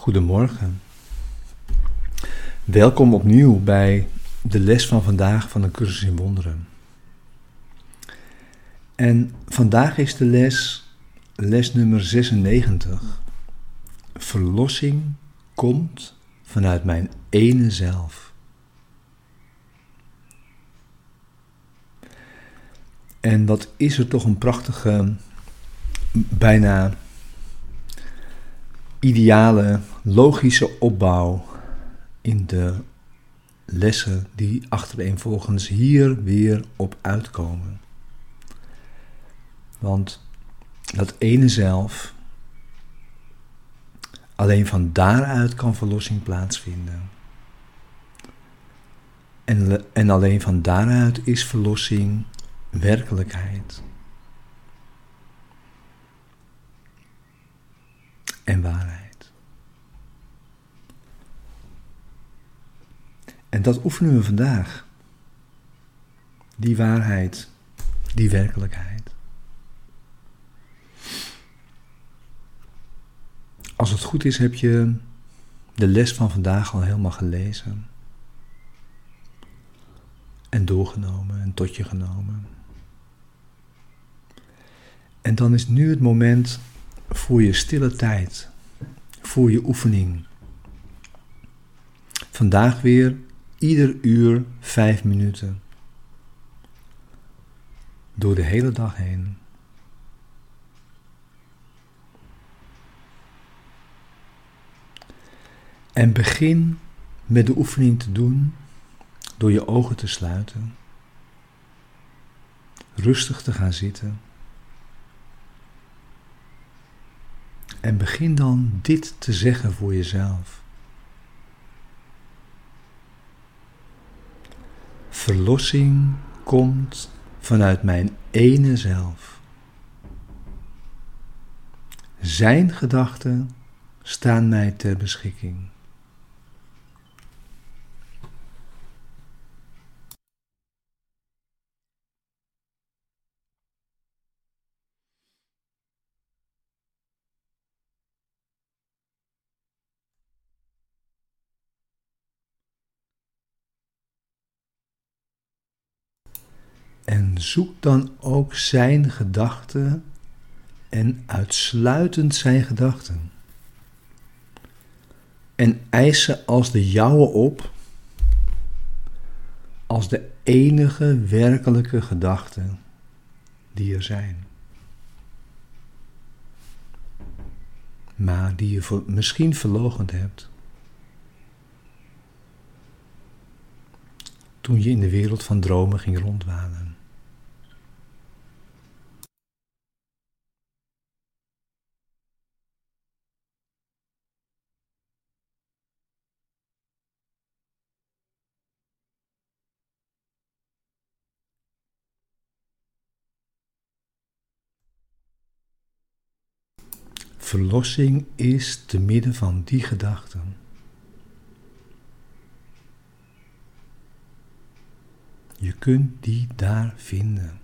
Goedemorgen. Welkom opnieuw bij de les van vandaag van de cursus in wonderen. En vandaag is de les, les nummer 96. Verlossing komt vanuit mijn ene zelf. En wat is er toch een prachtige, bijna ideale, logische opbouw in de lessen die achtereenvolgens hier weer op uitkomen. Want dat ene zelf, alleen van daaruit kan verlossing plaatsvinden. En, en alleen van daaruit is verlossing werkelijkheid. En waarheid. En dat oefenen we vandaag. Die waarheid, die werkelijkheid. Als het goed is, heb je de les van vandaag al helemaal gelezen. En doorgenomen en tot je genomen. En dan is nu het moment voor je stille tijd, voor je oefening. Vandaag weer ieder uur vijf minuten. Door de hele dag heen. En begin met de oefening te doen door je ogen te sluiten, rustig te gaan zitten. En begin dan dit te zeggen voor jezelf. Verlossing komt vanuit mijn ene zelf. Zijn gedachten staan mij ter beschikking. En zoek dan ook zijn gedachten en uitsluitend zijn gedachten. En eis ze als de jouwe op, als de enige werkelijke gedachten die er zijn. Maar die je misschien verlogend hebt. Toen je in de wereld van dromen ging rondwanen. Verlossing is te midden van die gedachten. Je kunt die daar vinden.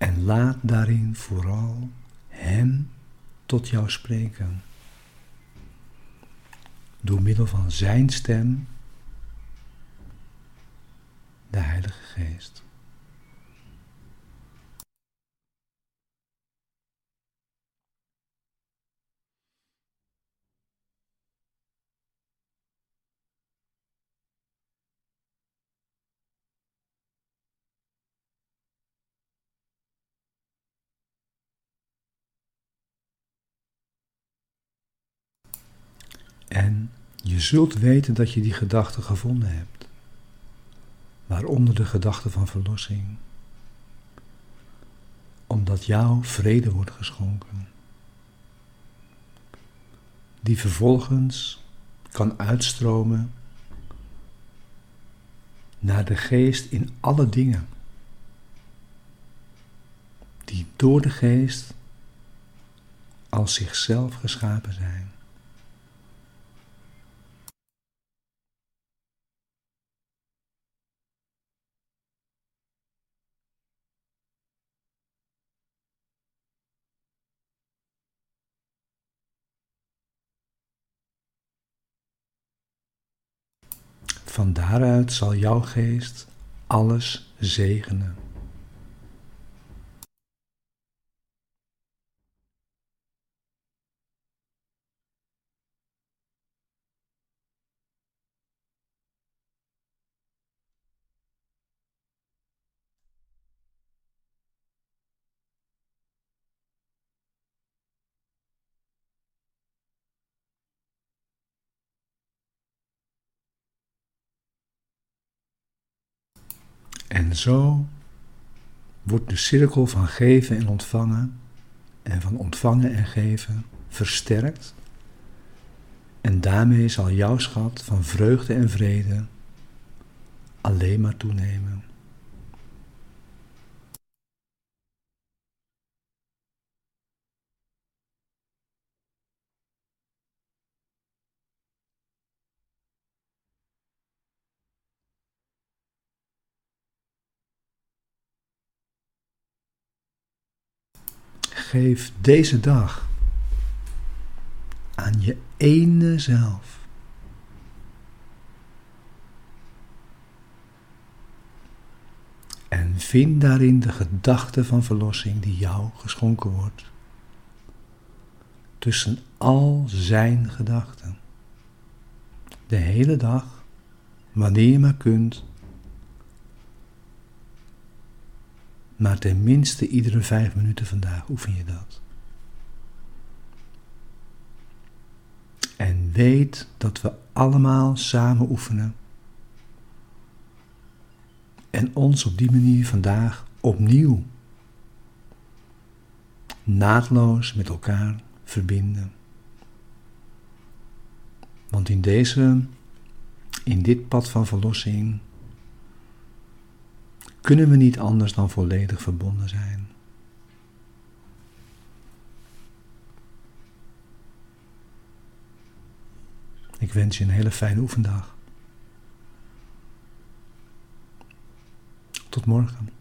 En laat daarin vooral Hem tot jou spreken. Door middel van Zijn stem, de Heilige Geest. En je zult weten dat je die gedachte gevonden hebt, waaronder de gedachte van verlossing, omdat jouw vrede wordt geschonken, die vervolgens kan uitstromen naar de geest in alle dingen, die door de geest als zichzelf geschapen zijn. Van daaruit zal jouw geest alles zegenen. En zo wordt de cirkel van geven en ontvangen en van ontvangen en geven versterkt. En daarmee zal jouw schat van vreugde en vrede alleen maar toenemen. Geef deze dag aan je ene zelf. En vind daarin de gedachte van verlossing die jou geschonken wordt. Tussen al zijn gedachten. De hele dag, wanneer je maar kunt, Maar tenminste iedere vijf minuten vandaag oefen je dat. En weet dat we allemaal samen oefenen. En ons op die manier vandaag opnieuw naadloos met elkaar verbinden. Want in deze, in dit pad van verlossing, kunnen we niet anders dan volledig verbonden zijn. Ik wens je een hele fijne oefendag. Tot morgen.